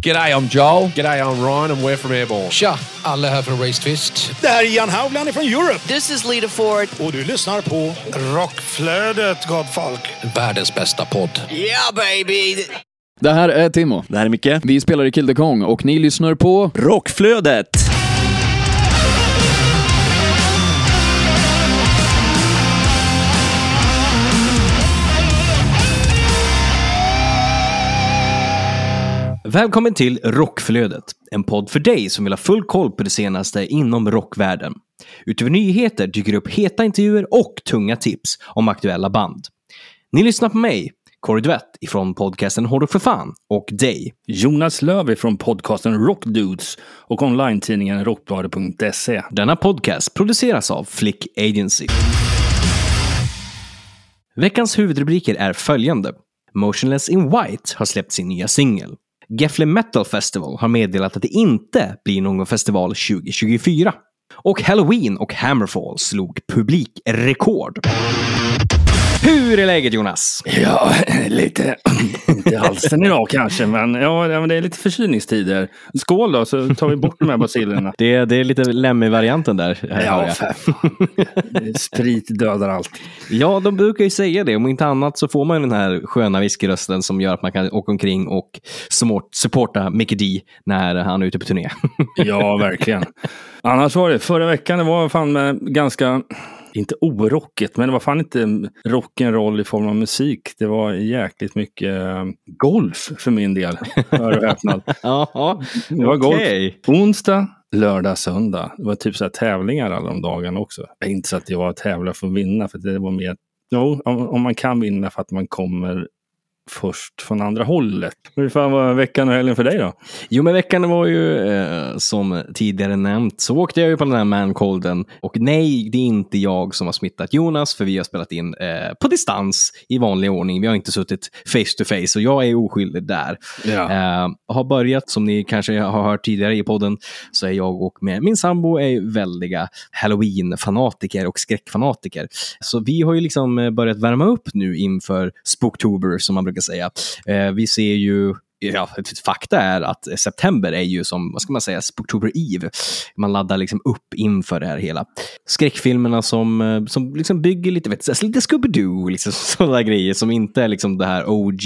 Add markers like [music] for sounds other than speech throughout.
G'day, I'm Joel. G'day, I'm Ryan, and we're from Airborne. Tja! Alla här från Race Twist. Det här är Ian Haugland från Europe. This is Lita Ford. Och du lyssnar på Rockflödet, gott folk. Världens bästa podd. Yeah, baby! Det här är Timo. Det här är Micke. Vi spelar i Kill the Kong och ni lyssnar på... Rockflödet! Välkommen till Rockflödet, en podd för dig som vill ha full koll på det senaste inom rockvärlden. Utöver nyheter dyker det upp heta intervjuer och tunga tips om aktuella band. Ni lyssnar på mig, Corey Duett ifrån podcasten Hårdrock för fan och dig. Jonas Löv från podcasten Rockdudes och online-tidningen rockbladet.se. Denna podcast produceras av Flick Agency. Veckans huvudrubriker är följande. Motionless in White har släppt sin nya singel. Gefle Metal Festival har meddelat att det inte blir någon festival 2024. Och Halloween och Hammerfall slog publikrekord. Hur är läget Jonas? Ja, [laughs] lite [laughs] inte i halsen idag kanske, men ja, det är lite förkylningstider. Skål då, så tar vi bort de här basilerna. Det, det är lite Lemmy-varianten där. Ja, för. Sprit dödar allt. ja, de brukar ju säga det. Om inte annat så får man ju den här sköna whiskyrösten som gör att man kan åka omkring och support- supporta Mickey D när han är ute på turné. Ja, verkligen. [laughs] Annars var det, förra veckan det var fan med ganska, inte orockigt, men det var fan inte rock'n'roll i form av musik. Det var jäkligt mycket eh, golf för min del. [laughs] Hör och häpnad. Det var golf. okej. Onsdag, lördag, söndag. Det var typ så här tävlingar alla de dagarna också. Inte så att jag tävlar för att vinna, för det var mer... Jo, om, om man kan vinna för att man kommer först från andra hållet. Hur fan var veckan och helgen för dig då? Jo, men veckan var ju eh, som tidigare nämnt så åkte jag ju på den här mancolden och nej, det är inte jag som har smittat Jonas för vi har spelat in eh, på distans i vanlig ordning. Vi har inte suttit face to face och jag är oskyldig där. Ja. Eh, har börjat, som ni kanske har hört tidigare i podden, så är jag och med min sambo är väldiga halloween-fanatiker och skräckfanatiker. Så vi har ju liksom eh, börjat värma upp nu inför Spooktober som man brukar säga. Eh, vi ser ju Ja, fakta är att september är ju som, vad ska man säga, Spooktober Eve. Man laddar liksom upp inför det här hela. Skräckfilmerna som, eh, som liksom bygger lite, vet, du, lite Scooby-Doo, liksom, [laughs] sådana grejer som inte är liksom det här OG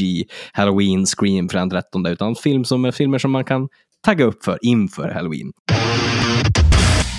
Halloween Scream från den 13 utan film som, filmer som man kan tagga upp för inför Halloween.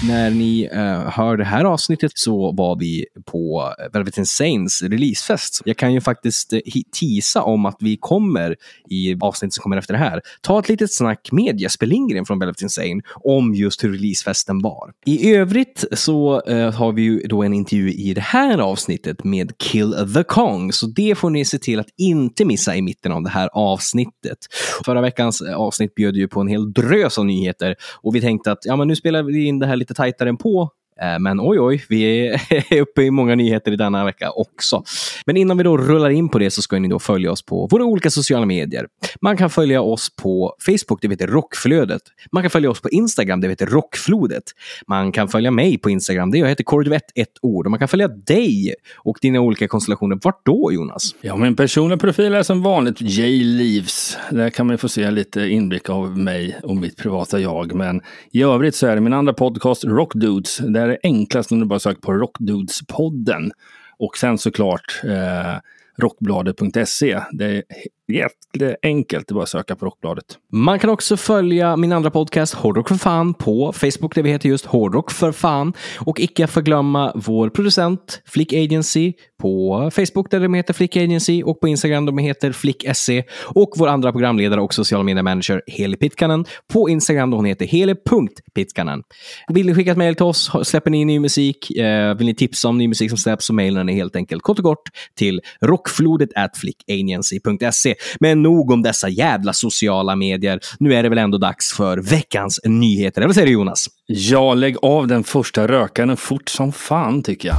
När ni eh, hör det här avsnittet så var vi på Velvet Insanes releasefest. Jag kan ju faktiskt eh, tisa teasa om att vi kommer i avsnittet som kommer efter det här ta ett litet snack med Jesper Lindgren från Velvet Insane om just hur releasefesten var. I övrigt så eh, har vi ju då en intervju i det här avsnittet med Kill the Kong, så det får ni se till att inte missa i mitten av det här avsnittet. Förra veckans eh, avsnitt bjöd ju på en hel drös av nyheter och vi tänkte att ja, men nu spelar vi in det här lite tajtare än på Eh, men oj, oj, vi är [laughs] uppe i många nyheter i denna vecka också. Men innan vi då rullar in på det så ska ni då följa oss på våra olika sociala medier. Man kan följa oss på Facebook, det heter Rockflödet. Man kan följa oss på Instagram, det heter Rockflodet. Man kan följa mig på Instagram, det jag heter Kordvett, ett ord. Och man kan följa dig och dina olika konstellationer. Vart då, Jonas? Ja, min personliga profil är som vanligt J. Leaves. Där kan man få se lite inblick av mig och mitt privata jag. Men i övrigt så är det min andra podcast Rockdudes. Där det enklast om du bara söker på Rockdudespodden Och sen såklart eh, rockbladet.se. Det är jätteenkelt, det är bara att söka på Rockbladet. Man kan också följa min andra podcast Hårdrock för fan på Facebook där vi heter just Hårdrock för fan. Och icke förglömma vår producent Flick Agency på Facebook där de heter Flick Agency och på Instagram de heter Flick SE. Och vår andra programledare och sociala media manager Heli Pitkanen på Instagram där hon heter heli.pitkanen. Vill ni skicka ett mejl till oss? Släpper ni ny musik? Eh, vill ni tipsa om ny musik som släpps så mejlar ni helt enkelt kort och kort till rockflodet at flickagency.se. Men nog om dessa jävla sociala medier. Nu är det väl ändå dags för veckans nyheter. Eller vad säger du Jonas? Ja, lägg av den första rökaren fort som fan tycker jag.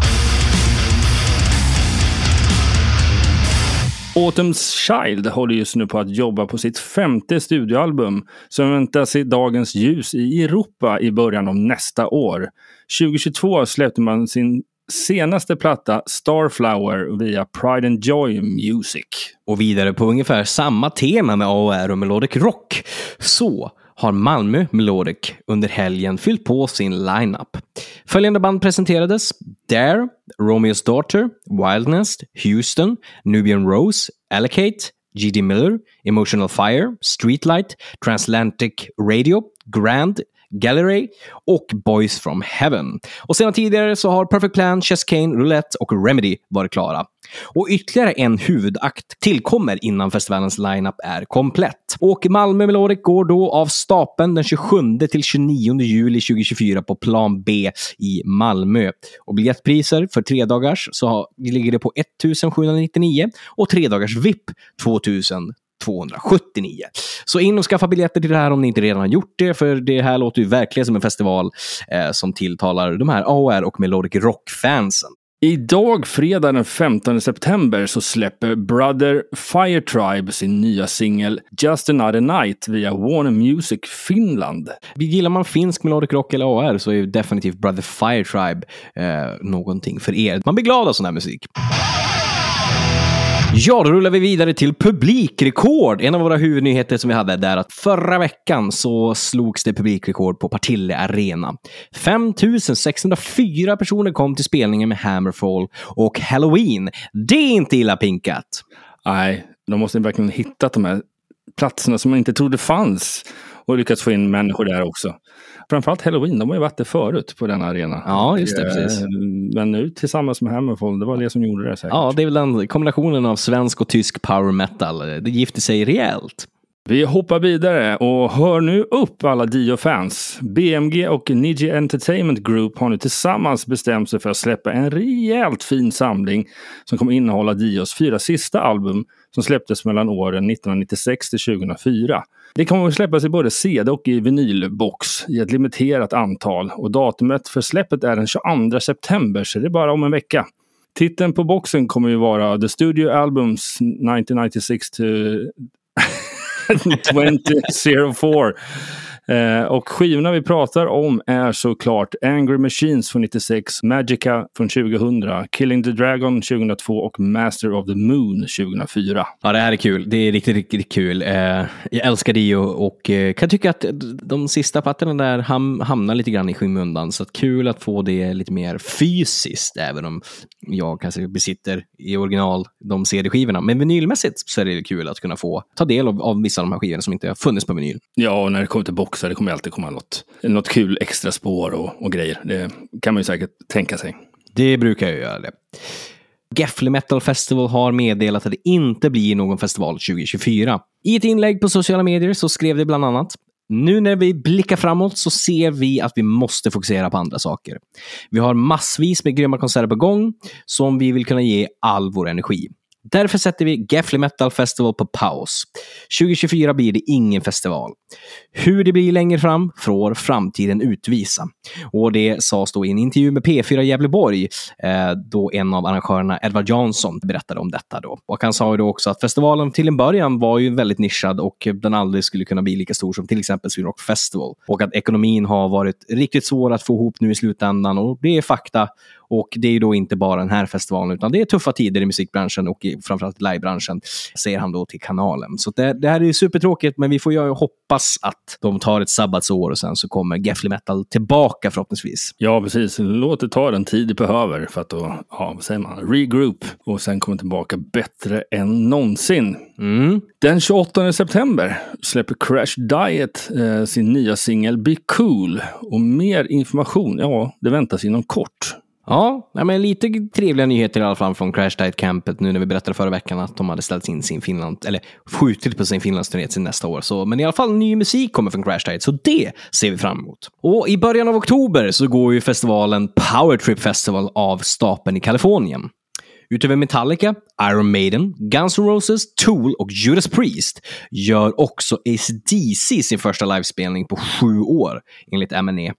Autumn's Child håller just nu på att jobba på sitt femte studioalbum som väntas se dagens ljus i Europa i början av nästa år. 2022 släppte man sin senaste platta Starflower via Pride and Joy Music. Och vidare på ungefär samma tema med AOR och Melodic Rock. Så har Malmö Melodic under helgen fyllt på sin lineup. Följande band presenterades Dare, Romeo's Daughter, Wildness, Houston, Nubian Rose, Allocate, G.D. Miller, Emotional Fire, Streetlight, Transatlantic Radio, Grand, Gallery och Boys from Heaven. Och sedan tidigare så har Perfect Plan, Chess Kane, Roulette och Remedy varit klara. Och ytterligare en huvudakt tillkommer innan festivalens lineup är komplett. Och Malmö Melodic går då av stapeln den 27 till 29 juli 2024 på Plan B i Malmö. Och biljettpriser för tre dagars så ligger det på 1799 och tre dagars VIP 2000 279. Så in och skaffa biljetter till det här om ni inte redan har gjort det, för det här låter ju verkligen som en festival eh, som tilltalar de här AOR och Melodic Rock-fansen. Idag, fredag den 15 september, så släpper Brother Fire Tribe sin nya singel Just Another Night via Warner Music Finland. Gillar man finsk melodic rock eller AR så är definitivt Brother Fire Tribe eh, någonting för er. Man blir glad av sån här musik. Ja, då rullar vi vidare till publikrekord. En av våra huvudnyheter som vi hade där att förra veckan så slogs det publikrekord på Partille Arena. 5604 personer kom till spelningen med Hammerfall och Halloween. Det är inte illa pinkat. Nej, de måste verkligen hittat de här platserna som man inte trodde fanns och lyckats få in människor där också. Framförallt Halloween, de har ju varit där förut på denna arena. Ja, just det. Och, Precis. eh, Men nu tillsammans med Hammerfall, det var det som gjorde det säkert. Ja, det är väl den kombinationen av svensk och tysk power metal. Det gifter sig rejält. Vi hoppar vidare och hör nu upp alla Dio-fans. BMG och Niji Entertainment Group har nu tillsammans bestämt sig för att släppa en rejält fin samling som kommer innehålla Dios fyra sista album som släpptes mellan åren 1996 till 2004. Det kommer att släppas i både CD och i vinylbox i ett limiterat antal och datumet för släppet är den 22 september så det är bara om en vecka. Titeln på boxen kommer ju vara The Studio Albums 1996 to [laughs] 2004. Eh, och skivorna vi pratar om är såklart Angry Machines från 96, Magica från 2000, Killing the Dragon 2002 och Master of the Moon 2004. Ja, det här är kul. Det är riktigt, riktigt kul. Eh, jag älskar Dio och eh, kan tycka att de sista plattorna där ham hamnar lite grann i skymundan. Så att kul att få det lite mer fysiskt, även om jag kanske besitter i original de CD-skivorna. Men vinylmässigt så är det kul att kunna få ta del av, av vissa av de här skivorna som inte har funnits på vinyl. Ja, och när det kommer till också. det kommer alltid komma något, något kul extra spår och, och grejer. Det kan man ju säkert tänka sig. Det brukar jag göra det. Gefle Metal Festival har meddelat att det inte blir någon festival 2024. I ett inlägg på sociala medier så skrev det bland annat nu när vi blickar framåt så ser vi att vi måste fokusera på andra saker. Vi har massvis med grymma konserter på gång som vi vill kunna ge all vår energi. Därför sätter vi Gefle Metal Festival på paus. 2024 blir det ingen festival. Hur det blir längre fram får framtiden utvisa. Och det sades då i en intervju med P4 Gävleborg, eh, då en av arrangörerna, Edvard Jansson, berättade om detta. Då. Och han sa ju då också att festivalen till en början var ju väldigt nischad och den aldrig skulle kunna bli lika stor som till exempel Sweden Rock Festival. Och att ekonomin har varit riktigt svår att få ihop nu i slutändan och det är fakta. Och det är ju då inte bara den här festivalen, utan det är tuffa tider i musikbranschen och i, framförallt livebranschen, säger han då till kanalen. Så det, det här är ju supertråkigt, men vi får ju hoppas att de tar ett sabbatsår och sen så kommer Gefle Metal tillbaka förhoppningsvis. Ja, precis. Låt det ta den tid det behöver för att då, ja, vad säger man, regroup och sen komma tillbaka bättre än någonsin. Mm. Den 28 september släpper Crash Diet eh, sin nya singel Be Cool. Och mer information, ja, det väntas inom kort. Ja, men lite trevliga nyheter i alla fall från Crash Diet Campet nu när vi berättade förra veckan att de hade ställt in sin Finland, eller skjutit på sin Finlandsturné till nästa år. Så, men i alla fall ny musik kommer från Crash Diet, så det ser vi fram emot. Och i början av oktober så går ju festivalen Power Trip Festival av stapeln i Kalifornien. Utöver Metallica, Iron Maiden, Guns N' Roses, Tool och Judas Priest gör också ACDC sin första livespelning på sju år, enligt M&E.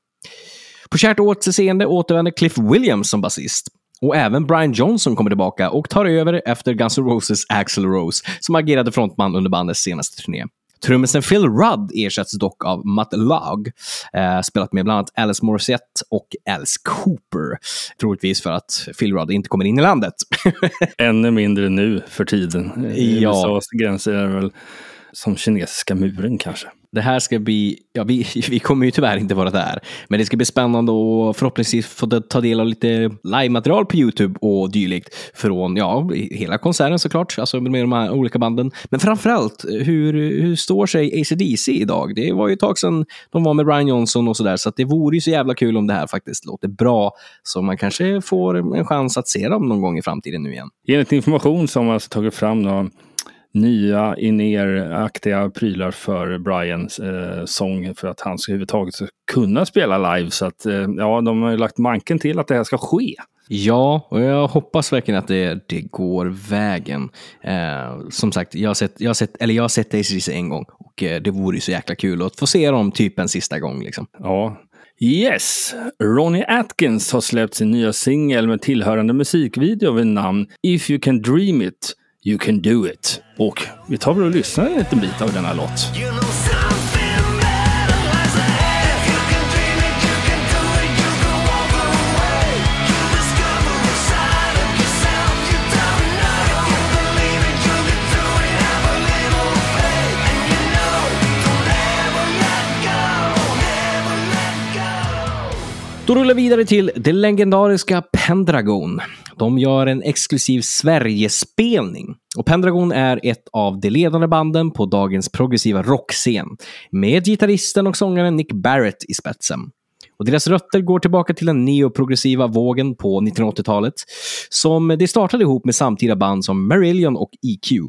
På kärt återseende återvänder Cliff Williams som basist. Och även Brian Johnson kommer tillbaka och tar över efter Guns N' Roses Axl Rose, som agerade frontman under bandets senaste turné. Trummisen Phil Rudd ersätts dock av Matt Log, eh, spelat med bland annat Alice Morissette och Alice Cooper. Troligtvis för att Phil Rudd inte kommer in i landet. [laughs] Ännu mindre nu för tiden. Ja. USAs gränser är väl som kinesiska muren kanske. Det här ska bli, ja vi, [laughs] vi kommer ju tyvärr inte vara där, men det ska bli spännande och förhoppningsvis få ta del av lite live-material på YouTube och dylikt från, ja, hela konserten såklart, alltså med de här olika banden. Men framförallt, hur, hur står sig ACDC idag? Det var ju ett tag sedan de var med Brian Johnson och sådär, så att det vore ju så jävla kul om det här faktiskt låter bra, så man kanske får en chans att se dem någon gång i framtiden nu igen. Enligt information som alltså tagit fram då, nya in-ear-aktiga prylar för Brians eh, sång för att han ska överhuvudtaget ska kunna spela live. Så att, eh, ja, de har ju lagt manken till att det här ska ske. Ja, och jag hoppas verkligen att det, det går vägen. Eh, som sagt, jag har sett, jag har sett, eller jag har sett ACDC en gång och eh, det vore ju så jäkla kul att få se dem typ en sista gång. Liksom. Ja. Yes! Ronnie Atkins har släppt sin nya singel med tillhörande musikvideo vid namn If You Can Dream It, You Can Do It. Och vi tar väl och lyssnar en liten bit av denna låt. Då rullar vi vidare till det legendariska Pendragon. De gör en exklusiv Sverigespelning. Och Pendragon är ett av de ledande banden på dagens progressiva rockscen. Med gitarristen och sångaren Nick Barrett i spetsen. Och deras rötter går tillbaka till den neoprogressiva vågen på 1980-talet. Som de startade ihop med samtida band som Marillion och EQ.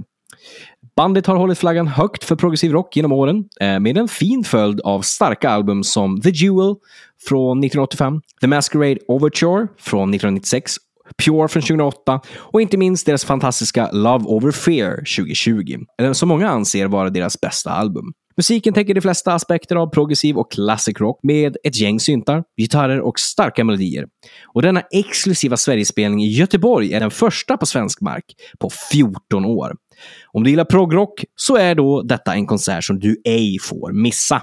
Bandet har hållit flaggan högt för progressiv rock genom åren, eh, med en fin följd av starka album som The Jewel från 1985, The Masquerade Overture från 1996, Pure från 2008 och inte minst deras fantastiska Love Over Fear 2020, eller som många anser vara deras bästa album. Musiken täcker de flesta aspekter av progressiv och classic rock med ett gäng syntar, gitarrer och starka melodier. Och denna exklusiva Sverigespelning i Göteborg är den första på svensk mark på 14 år. Om du gillar progrock så är då detta en konsert som du ej får missa.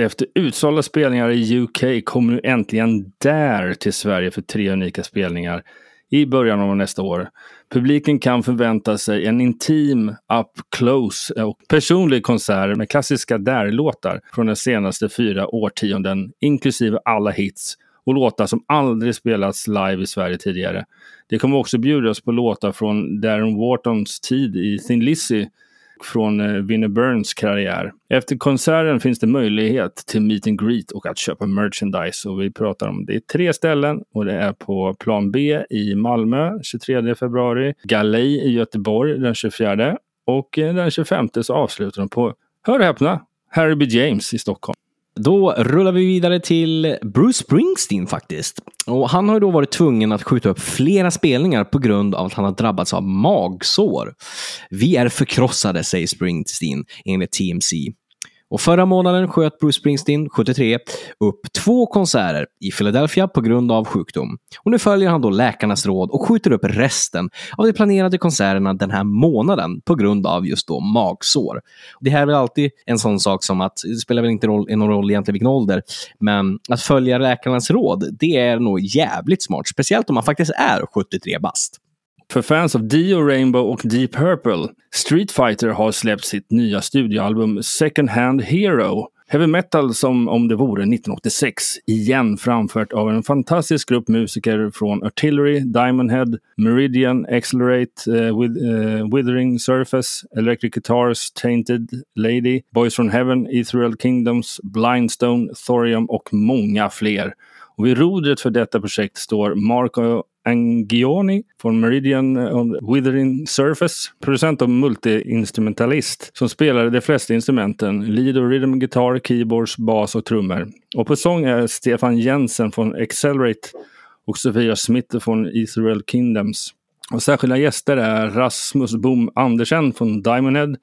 Efter utsålda spelningar i UK kommer nu äntligen Dare till Sverige för tre unika spelningar i början av nästa år. Publiken kan förvänta sig en intim, up close och personlig konsert med klassiska Dare-låtar från de senaste fyra årtionden, inklusive alla hits och låtar som aldrig spelats live i Sverige tidigare. Det kommer också bjudas på låtar från Darren Whartons tid i Thin Lizzy från eh, Vinnie Burns karriär. Efter konserten finns det möjlighet till meet and greet och att köpa merchandise. Och vi pratar om det är tre ställen och det är på Plan B i Malmö 23 februari, Galej i Göteborg den 24 och eh, den 25 så avslutar de på, hör och häpna, Harry B. James i Stockholm. Då rullar vi vidare till Bruce Springsteen faktiskt. Och han har ju då varit tvungen att skjuta upp flera spelningar på grund av att han har drabbats av magsår. Vi är förkrossade, säger Springsteen enligt TMC. Och förra månaden sköt Bruce Springsteen, 73, upp två konserter i Philadelphia på grund av sjukdom. Och nu följer han då läkarnas råd och skjuter upp resten av de planerade konserterna den här månaden på grund av just då magsår. Det här är väl alltid en sån sak som att, det spelar väl inte roll, någon roll egentligen vilken ålder, men att följa läkarnas råd, det är nog jävligt smart. Speciellt om man faktiskt är 73 bast. För fans av Dio, Rainbow och Deep Purple, Street Fighter har släppt sitt nya studioalbum Second Hand Hero. Heavy metal som om det vore 1986, igen framfört av en fantastisk grupp musiker från Artillery, Diamond Head, Meridian, Accelerate, uh, with, uh, Withering Surface, Electric Guitars, Tainted Lady, Boys from Heaven, Ethereal Kingdoms, Blindstone, Thorium och många fler. Och vid rodret för detta projekt står Marco Angioni från Meridian on Withering Surface. Producent och multiinstrumentalist, som spelar de flesta instrumenten. Lead och rhythm guitar, keyboards, bas och trummor. Och på sång är Stefan Jensen från Accelerate och Sofia Smith från Israel Kingdoms. Och särskilda gäster är Rasmus Boom Andersen från Diamond Head,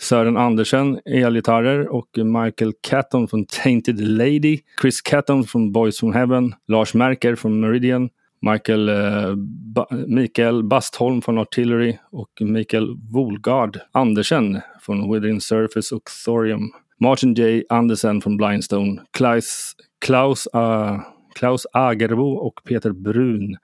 Sören Andersen, elgitarrer och Michael Catton från Tainted Lady, Chris Catton från Boys from Heaven, Lars Merker från Meridian, Michael, eh, ba Mikael Bastholm från Artillery och Mikael Wolgard Andersen från Within Surface och Thorium. Martin J. Andersen från Blindstone. Klaus, Klaus, uh, Klaus Agerbo och Peter Brun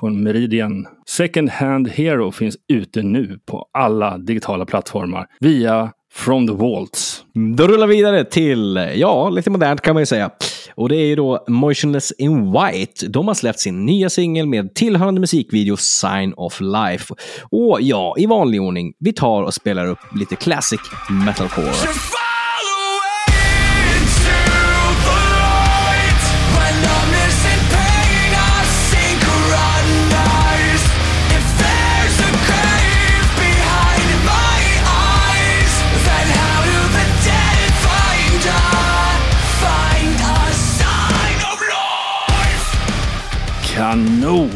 från Meridian. Second Hand Hero finns ute nu på alla digitala plattformar via From the Vaults. Då rullar vi vidare till, ja, lite modernt kan man ju säga. Och det är ju då Motionless in White. De har släppt sin nya singel med tillhörande musikvideo Sign of Life. Och ja, i vanlig ordning, vi tar och spelar upp lite classic metalcore.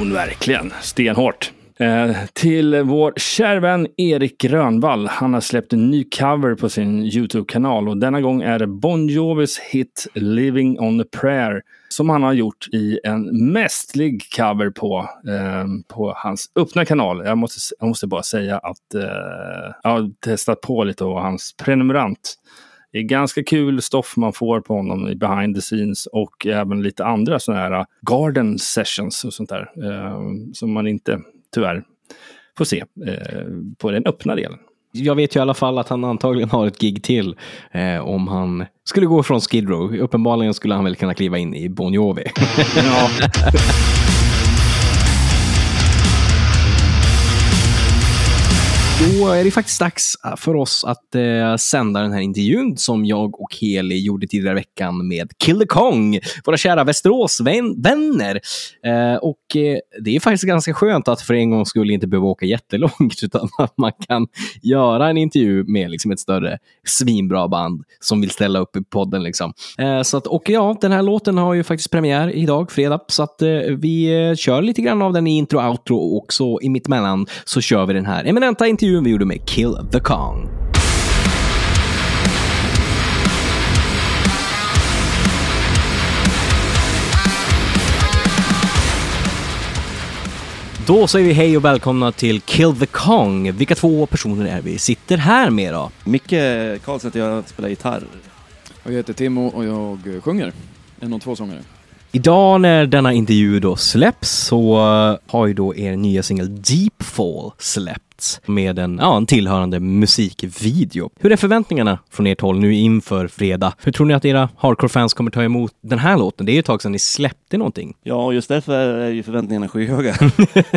Kanon, verkligen. Stenhårt. Eh, till vår kära vän Erik Grönvall. Han har släppt en ny cover på sin YouTube-kanal och denna gång är det Bon Jovis hit Living on a prayer som han har gjort i en mästlig cover på, eh, på hans öppna kanal. Jag måste, jag måste bara säga att eh, jag har testat på lite av hans prenumerant. Det är ganska kul stoff man får på honom i behind the scenes och även lite andra sådana här garden sessions och sånt där. Eh, som man inte tyvärr får se eh, på den öppna delen. Jag vet ju i alla fall att han antagligen har ett gig till eh, om han skulle gå från Skid Row. Uppenbarligen skulle han väl kunna kliva in i Bon Jovi. Ja. [laughs] Då är det faktiskt dags eh, för oss att eh, sända den här intervjun som jag och Heli gjorde tidigare i veckan med Kill the Kong, våra kära Västeråsvänner. Eh, och eh, det är faktiskt ganska skönt att för en gång skulle inte behöva åka jättelångt, [laughs] utan att man kan göra en intervju med liksom, ett större svinbra band som vill ställa upp i podden. Liksom. Eh, så att, och ja, den här låten har ju faktiskt premiär idag, fredag, så att eh, vi eh, kör lite grann av den i intro och outro och så i mittemellan så kör vi den här eminenta intervjun vi gjorde med Kill the Kong. Då säger vi hej och välkomna till Kill the Kong. Vilka två personer är vi sitter här med då? Micke Karlsson heter jag, spelar gitarr. Jag heter Timo och jag sjunger. En av två sångare. Idag när denna intervju då släpps så uh, har ju då er nya singel Deep Fall släppts med en, ja, en tillhörande musikvideo. Hur är förväntningarna från ert håll nu inför fredag? Hur tror ni att era hardcore-fans kommer ta emot den här låten? Det är ju ett tag sedan ni släppte någonting. Ja, just därför är ju förväntningarna skyhöga.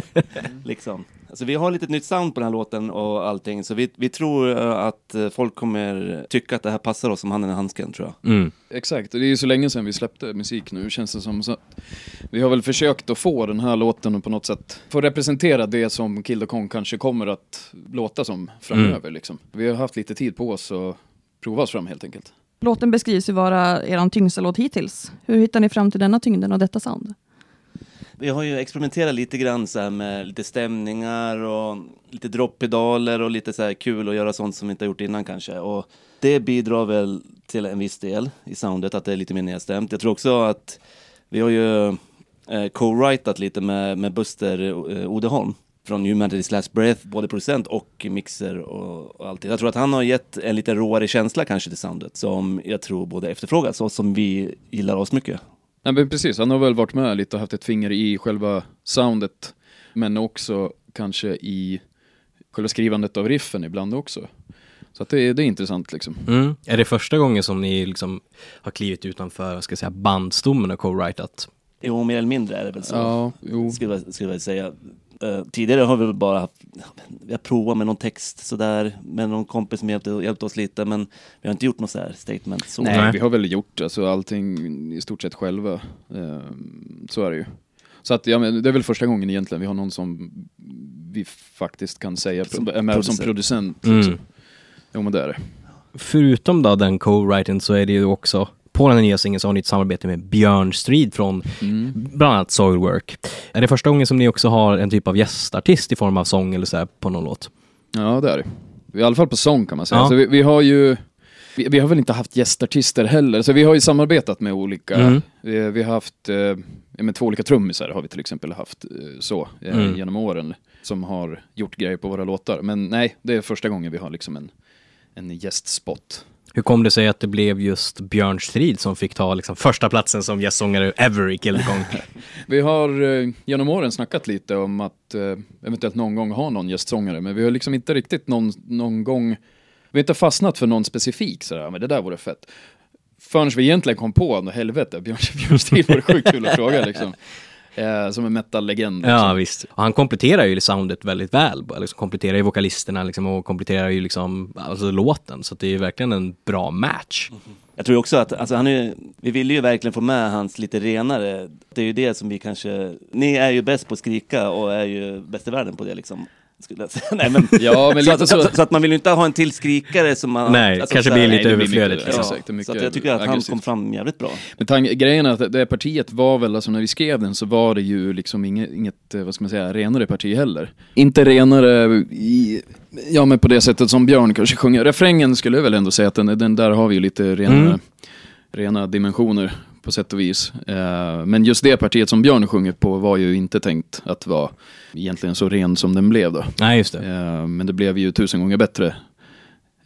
[laughs] liksom. Alltså, vi har lite nytt sound på den här låten och allting, så vi, vi tror uh, att uh, folk kommer tycka att det här passar oss som handen i handsken, tror jag. Mm. Exakt, och det är ju så länge sedan vi släppte musik nu känns det som. Så vi har väl försökt att få den här låten och på något sätt få representera det som Kill the Kong kanske kommer att låta som framöver. Mm. Liksom. Vi har haft lite tid på oss att prova oss fram helt enkelt. Låten beskrivs ju vara er tyngsta låt hittills. Hur hittar ni fram till denna tyngden och detta sound? Vi har ju experimenterat lite grann så här med lite stämningar och lite dropppedaler och lite så här kul att göra sånt som vi inte har gjort innan kanske. Och det bidrar väl till en viss del i soundet, att det är lite mer nedstämt. Jag tror också att vi har ju eh, co-writat lite med, med Buster eh, Odeholm från New Humanity's Last Breath, både producent och mixer och, och allt. Jag tror att han har gett en lite råare känsla kanske till soundet som jag tror både efterfrågas och som vi gillar oss mycket. Nej men precis, han har väl varit med lite och haft ett finger i själva soundet. Men också kanske i själva skrivandet av riffen ibland också. Så att det, är, det är intressant liksom. Mm. Är det första gången som ni liksom har klivit utanför ska jag säga, bandstommen och co-writat? Jo, mer eller mindre är det väl så. Ja, jo. Skulle jag, skulle jag säga. Uh, tidigare har vi väl bara haft, vi har provat med någon text sådär, med någon kompis som hjälpte, hjälpte oss lite, men vi har inte gjort något så här statement. Så. Nej, vi har väl gjort alltså, allting i stort sett själva. Ehm, så är det ju. Så att, ja, men det är väl första gången egentligen vi har någon som vi faktiskt kan säga Som är med som producent. producent. Mm. Jo men det är det. Förutom då den co-writen så är det ju också på den nya singeln så har ni ett samarbete med Björn Strid från Mm. bland annat Soilwork. Är det första gången som ni också har en typ av gästartist i form av sång eller så här på någon låt? Ja det är det. I alla fall på sång kan man säga. Ja. Så vi, vi har ju Vi, vi har väl inte haft gästartister heller, så vi har ju samarbetat med olika, Mm. vi, vi har haft, eh, med två olika trummisar har vi till exempel haft eh, så eh, Mm. genom åren som har gjort grejer på våra låtar. Men nej, det är första gången vi har liksom en, en gästspot. Hur kom det sig att det blev just Björn Strid som fick ta liksom, första platsen som gästsångare ever i Kill? [laughs] Vi har eh, genom åren snackat lite om att eh, eventuellt någon gång ha någon gästsångare, men vi har liksom inte riktigt någon, någon gång, vi har inte fastnat för någon specifik sådär, men det där vore fett. Förrän vi egentligen kom på, helvete, Björn, [laughs] Björn Strid vore sjukt kul att fråga liksom. Eh, som en metal-legend. Liksom. Ja, visst. Och han kompletterar ju soundet väldigt väl. Liksom kompletterar ju vokalisterna liksom, och kompletterar ju liksom, alltså, låten. Så det är ju verkligen en bra match. Jag tror också att, alltså han är, vi ville ju verkligen få med hans lite renare, det är ju det som vi kanske, ni är ju bäst på att skrika och är ju bäst i världen på det liksom. Skulle jag säga. Nej, men, Ja, men [laughs] så, lite att, så- så, så att man vill ju inte ha en till skrikare som man... Nej, kanske så blir lite överflödigt. Ja, så att jag tycker att han aggressivt. kom fram jävligt bra. Men tang- grejen är att det partiet var väl, alltså när vi skrev den så var det ju liksom inget, inget eh, vad ska man säga, renare parti heller. Inte renare i, ja men på det sättet som Björn kanske sjunger. Refrängen skulle jag väl ändå säga att den, den där har vi ju lite renare, Mm. rena dimensioner på sätt och vis. Eh, men just det partiet som Björn sjunger på var ju inte tänkt att vara egentligen så ren som den blev då. Nej, just det. Eh, men det blev ju tusen gånger bättre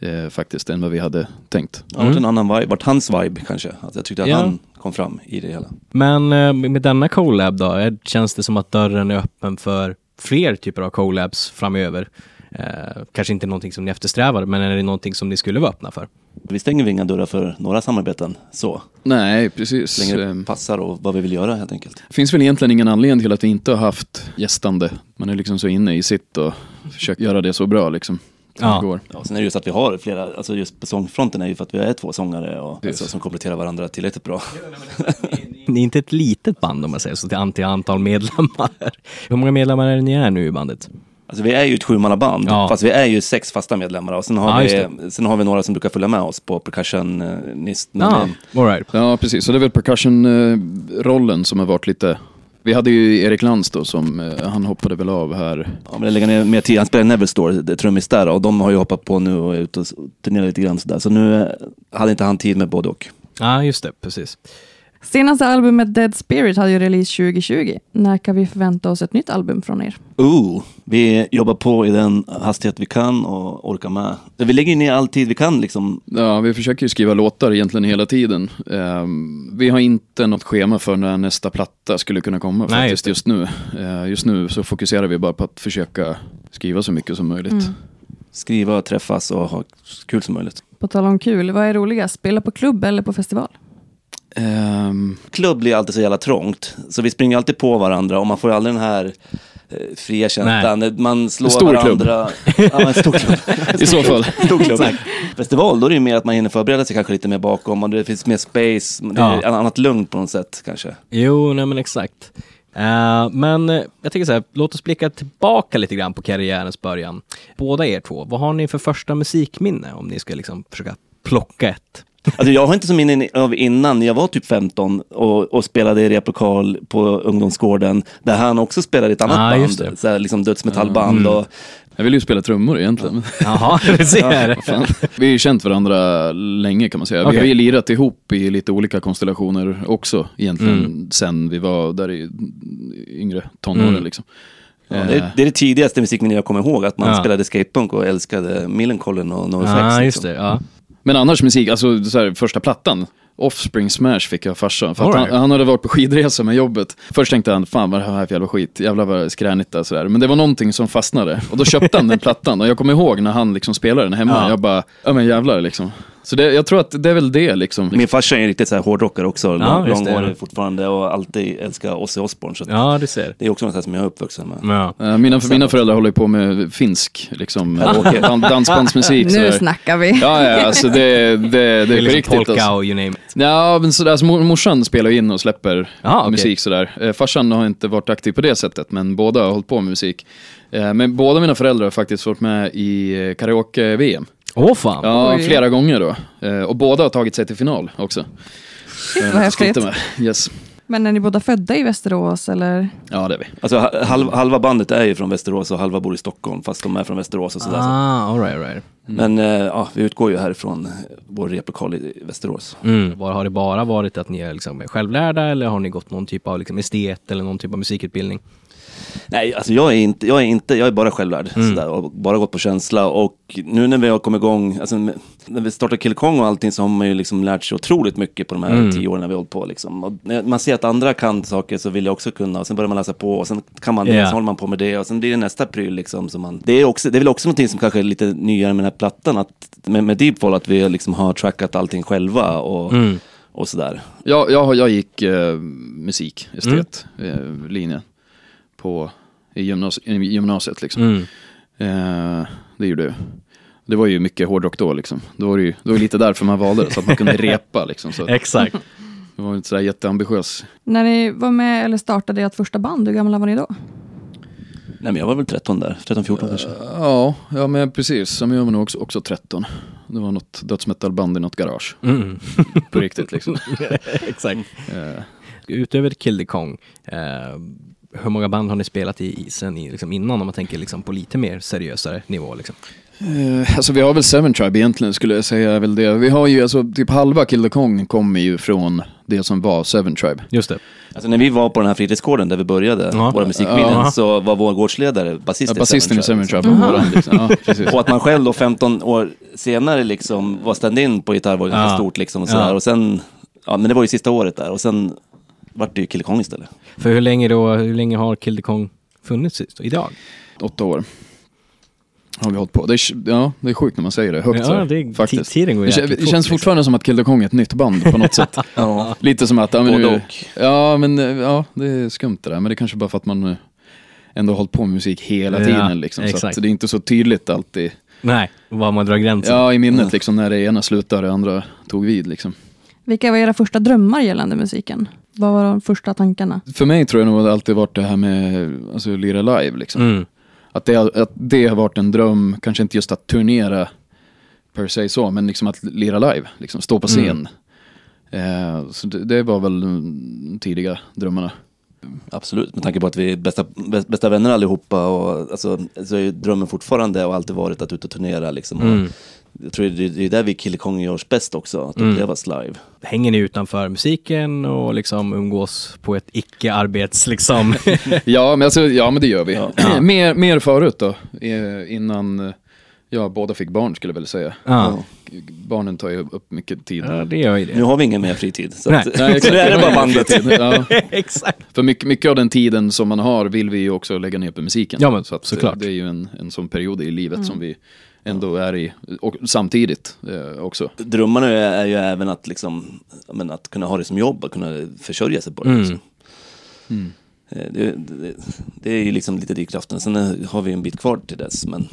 eh, faktiskt än vad vi hade tänkt. Det har varit en annan vibe, vart hans vibe kanske. Att jag tyckte att Ja. han kom fram i det hela. Men eh, med denna collab då, känns det som att dörren är öppen för fler typer av collabs framöver? Eh, kanske inte någonting som ni eftersträvar, men är det någonting som ni skulle vara öppna för? Vi stänger inga dörrar för några samarbeten så. Nej, precis. Så länge det Eh, passar och vad vi vill göra helt enkelt. Det finns väl egentligen ingen anledning till att vi inte har haft gästande. Man är liksom så inne i sitt och försöker göra det så bra liksom. som Ja. det går. Ja, sen är det just att vi har flera, alltså just på sångfronten är ju för att vi är två sångare och, alltså, som kompletterar varandra tillräckligt bra. [laughs] Ni är inte ett litet band om man säger så, till antal antal medlemmar. [laughs] Hur många medlemmar är ni är nu i bandet? Alltså vi är ju ett sjumannaband, Ja. fast vi är ju sex fasta medlemmar och sen har, just vi, sen har vi några som brukar följa med oss på percussionist. Ja, all right. Ja, precis. Så det är väl percussion-rollen som har varit lite... Vi hade ju Erik Lantz då som, eh, han hoppade väl av här. Ja, men det lägger ner mer tid. Han spelar Neverstore, trummis där och de har ju hoppat på nu och är ute och turnerar lite grann sådär. Så nu eh, hade inte han tid med både och. Ja, just det, precis. Senaste albumet Dead Spirit hade ju release 2020. När kan vi förvänta oss ett nytt album från er? Ooh, vi jobbar på i den hastighet vi kan och orkar med. Vi lägger ner all tid vi kan liksom. Ja, vi försöker ju skriva låtar egentligen hela tiden. Ehm, vi har inte något schema för när nästa platta skulle kunna komma Nej, faktiskt just nu. Eh, just nu så fokuserar vi bara på att försöka skriva så mycket som möjligt. Mm. Skriva, träffas och ha kul som möjligt. På tal om kul, vad är roligast? Spela på klubb eller på festival? Ehm, Klubb blir alltid så jävla trångt, så vi springer alltid på varandra och man får aldrig den här eh, fria känslan. Man slår stor klubb. varandra. Ja, en stor klubb. [laughs] I så fall. Stor klubb. Festival, då är det ju mer att man hinner förbereda sig kanske lite mer bakom och det finns mer space. Det är Ja. annat lugn på något sätt kanske. Jo, nej men exakt. Eh, men eh, jag tänker så här, låt oss blicka tillbaka lite grann på karriärens början. Båda er två, vad har ni för första musikminne om ni ska liksom försöka plocka ett? Alltså jag har inte så minne av innan, jag var typ 15 och, och spelade i replokal på ungdomsgården där han också spelade i ett annat Ah, band, så här, liksom dödsmetallband. Mm. Och, jag vill ju spela trummor egentligen. Jaha, [laughs] du ser. Vi har ju känt varandra länge kan man säga. Vi Okej. har ju lirat ihop i lite olika konstellationer också egentligen. Mm. Sen vi var där i yngre tonåren Mm. liksom. ja, det, är, det är det tidigaste musikminne jag kommer ihåg, att man Ja. spelade skatepunk och älskade Millencolin och NoFX. Ja, liksom. just det. Ja. Men annars musik, alltså så här, första plattan. Offspring Smash fick jag av farsan. För att han, han hade varit på skidresa med jobbet. Först tänkte han, fan vad är det här för jävla skit? Jävlar vad skränigt det är sådär. Men det var någonting som fastnade. Och då köpte han den plattan. Och jag kommer ihåg när han liksom spelade den hemma. Ja. Jag bara, ja men jävlar liksom. Så det, jag tror att det är väl det liksom. Min farsa är ju riktigt så här hårdrockare också, Ja, det. långhårig fortfarande och alltid älskar Ozzy Osbourne. Så ja, du ser. Det är också något som jag är uppvuxen med. Ja. Eh, Mina, mina föräldrar håller på med finsk, liksom, [laughs] dansbandsmusik. nu snackar vi. Ja, ja, alltså det, det, det är Det är liksom riktigt. polka Alltså. och you name it. Ja, men sådär, alltså, mor- morsan spelar in och släpper Ja, okej. musik sådär. Eh, farsan har inte varit aktiv på det sättet, men båda har hållit på med musik. Eh, men båda mina föräldrar har faktiskt varit med i karaoke-VM. Åh fan. Ja, Oj. flera gånger då. Eh, och båda har tagit sig till final också. Shit Eh, vad häftigt. Yes. Men är ni båda födda i Västerås eller? Ja, det är vi. Alltså ha- halv, halva bandet är ju från Västerås och halva bor i Stockholm, fast de är från Västerås och sådär. så. Ah, all right, all right. Men eh, ja, vi utgår ju härifrån vår replokal i Västerås. Mm. Var, har det bara varit att ni är liksom självlärda eller har ni gått någon typ av liksom estet eller någon typ av musikutbildning? Nej, alltså jag är inte, jag är inte, jag är bara självlärd. Sådär, och bara gått på känsla. Och nu när vi har kommit igång, alltså, när vi startade Kill Kong och allting så har man ju liksom lärt sig otroligt mycket på de här tio åren när vi har hållit på. Liksom. Och när man ser att andra kan saker så vill jag också kunna. Och sen börjar man läsa på och sen kan man det, Ja. så håller man på med det. Och sen blir det nästa pryl liksom. Som man, det, är också, det är väl också någonting som kanske är lite nyare med den här plattan. Att, med, med Deepfall, att vi liksom har trackat allting själva och, och sådär. Jag, jag, jag gick eh, musik, estet, eh, linje på, i, gymnas, i gymnasiet liksom. Mm. Eh, det gjorde jag. Det var ju mycket hårdrock då liksom. Då var det ju det var ju lite därför man valde det, så att man kunde [laughs] repa liksom. Så Exakt. [laughs] det var inte sådär jätteambitiös. När ni var med eller startade ert första band, hur gamla var ni då? Nej men jag var väl 13 där, 13-14 kanske. Ja, ja men precis. Men jag var nog också, också 13. Det var något dödsmetalband i något garage. Mm. På riktigt liksom. [laughs] Exakt. Eh, Utöver Kill the Kong, eh, hur många band har ni spelat i, i sen i, liksom innan om man tänker liksom på lite mer seriösare nivå? Liksom? Eh, alltså vi har väl Seven Tribe egentligen skulle jag säga väl det. Vi har ju alltså typ halva Kill the Kong kommer ju från det som var Seven Tribe. Just det. Alltså när vi var på den här fritidsgården där vi började, Ja. våra musikminnen, Ja. så var vår gårdsledare basist Ja, i basisten i Seven Tribe, Tribe. våran, Liksom. Ja. Och att man själv då 15 år senare liksom var stand-in på gitarr var ju stort liksom och sådär. Och sen, ja men det var ju sista året där och sen vart det ju Kill Kong istället. För hur länge, då, hur länge har Kill the Kong funnits idag? Åtta år. Har vi hållit på. Det är, ja, det är sjukt när man säger det högt Ja, så det är- faktiskt. tiden går det, det fort, känns liksom. fortfarande som att Kill the Kong är ett nytt band på något sätt. [laughs] Ja. Lite som att, ja men, nu, ja men ja, det är skumt det där. Men det är kanske bara för att man eh, ändå har hållit på med musik hela Ja, tiden liksom. Så att det är inte så tydligt alltid. Nej, var man drar gränsen. Ja, i minnet liksom när det ena slutade och det andra tog vid liksom. Vilka var era första drömmar gällande musiken? Vad var de första tankarna? För mig tror jag nog att det alltid varit det här med alltså, lira live liksom. Mm. Att, det, har- att det har varit en dröm, kanske inte just att turnera per se så, men liksom att lira live, liksom stå på scen. Eh, så det, det var väl de tidiga drömmarna. Absolut, med tanke på att vi är bästa, bä- bästa vänner allihopa och alltså, så är ju drömmen fortfarande och alltid varit att ut och turnera liksom. Mm. Jag tror det, det är där vi Kill Kong gör oss bäst också, att Mm. upplevas live. Hänger ni utanför musiken och liksom umgås på ett icke-arbets liksom? [laughs] Ja, men, alltså, ja, men det gör vi. Ja. [clears throat] mer, mer förut då, innan eh, ja, båda fick barn skulle jag väl säga. ja. Barnen tar ju upp mycket tid. ja, det gör ju Nu det. har vi ingen mer fritid. Så Nej. att, Nej, exakt. [laughs] nu är det bara bandet. Ja. [laughs] Exakt. För mycket, mycket av den tiden som man har vill vi ju också lägga ner på musiken. Ja, men så att, såklart. eh, Det är ju en, en sån period i livet som vi ändå är i, och samtidigt eh, också. Drömmarna är, är ju även att, liksom, men att kunna ha det som jobb, att kunna försörja sig på det. Mm. Liksom. Eh, Det, det, det är ju liksom lite drivkraften. Sen har vi en bit kvar till dess. Men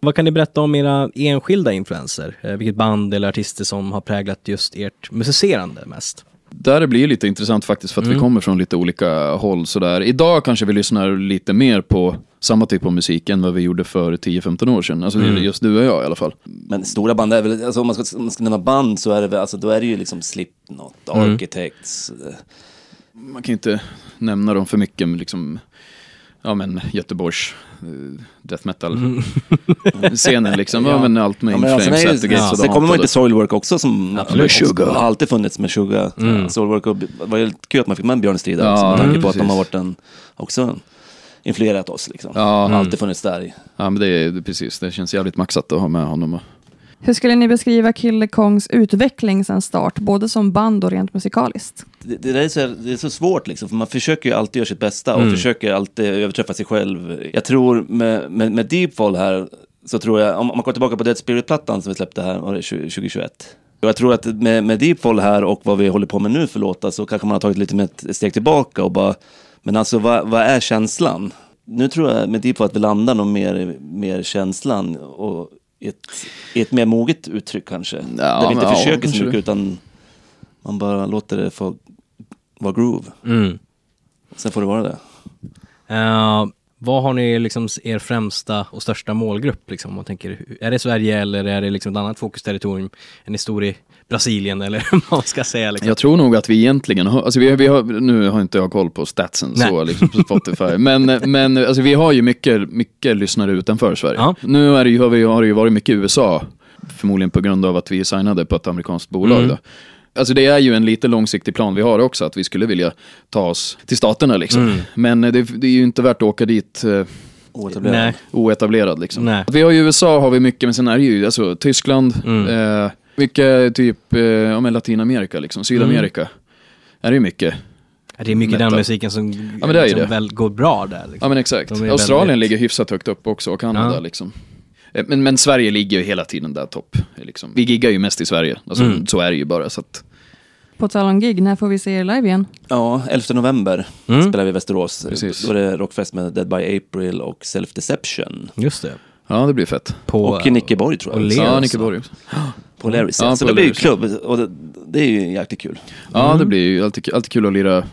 Vad kan ni berätta om era enskilda influenser? Eh, vilket band eller artister som har präglat just ert musicerande mest? Där det blir lite intressant faktiskt för att vi kommer från lite olika håll sådär. Idag kanske vi lyssnar lite mer på samma typ av musik än vad vi gjorde för 10-15 år sedan. Alltså just du och jag i alla fall. Men stora band är väl, alltså om man ska, om man ska nämna band så är det väl, alltså då är det ju liksom Slipknot, Architects. eh, Man kan ju inte nämna dem för mycket, men liksom, ja men Göteborgs eh, death metal [laughs] scenen liksom. ja. men allt med Ja, men alltså, Inflames, the Gates ja. Sen kommer man Haunted. inte Soilwork också som. Sugar. har alltid funnits med Sugar. Soilwork och, det var ju kul att man fick med Björn Strid Ja, också, med tanke mm, på att de har varit en, också influerat oss liksom. Ja, har mm. alltid funnits där. Ja men det är precis, det känns jävligt maxat att ha med honom. Hur skulle ni beskriva Killer Kongs utveckling sedan start, både som band och rent musikaliskt? Det, det, där är så, det är så svårt liksom, för man försöker ju alltid göra sitt bästa och försöker alltid överträffa sig själv. Jag tror med, med, med Deepfall här, så tror jag, om, om man går tillbaka på Dead Spirit-plattan som vi släppte här, var det 20, 2021? Och jag tror att med, med Deepfall här och vad vi håller på med nu för låtar så kanske man har tagit lite med ett steg tillbaka och bara, men alltså vad, vad är känslan? Nu tror jag med Deepfall att vi landar nog mer, mer känslan och i ett, i ett mer moget uttryck kanske. Ja, Där vi inte ja, försöker så mycket det. utan man bara låter det få vara groove. Mm. Sen får det vara det. Eh, Vad har ni liksom er främsta och största målgrupp? Liksom, om man tänker, är det Sverige eller är det liksom ett annat fokusterritorium? Är ni stor i Brasilien eller [laughs] vad man ska säga? Liksom? Jag tror nog att vi egentligen har, alltså vi, vi har, nu har inte jag koll på statsen Nej. så liksom på Spotify, men, men alltså vi har ju mycket, mycket lyssnare utanför Sverige. Ja. Nu är det ju, har, vi, har det ju varit mycket i USA, förmodligen på grund av att vi signade på ett amerikanskt bolag. Mm. Då. Alltså det är ju en lite långsiktig plan vi har också, att vi skulle vilja ta oss till staterna liksom. Mm. Men det, det är ju inte värt att åka dit eh, Oetablerad. Nej. oetablerad liksom. Nej. Vi har ju USA har vi mycket, men sen är det ju alltså, Tyskland, Mm. eh, mycket typ eh, ja, men Latinamerika, liksom, Sydamerika. Mm. Är det ju mycket. Det är mycket den Metal. musiken som, Ja, men det är ju som det. väl går bra där. Liksom. Ja men exakt. Australien väldigt- ligger hyfsat högt upp också och Kanada Ja. liksom. Eh, Men, men Sverige ligger ju hela tiden där topp. Liksom. Vi giggar ju mest i Sverige, alltså, Mm. så är det ju bara. Så att, På tal om gig, när får vi se er live igen? Ja, 11 november Mm. spelar vi i Västerås. Precis. Då är det rockfest med Dead by April och Self Deception. Just det. ja det blir fett. På, och i Nickeborg tror jag. och också. [gasps] Lear Ja, också. Nickeborg. På Larrys. Ja, så på det blir ju klubb och det, det är ju jäkligt kul. Ja Mm. det blir ju alltid, alltid kul att lira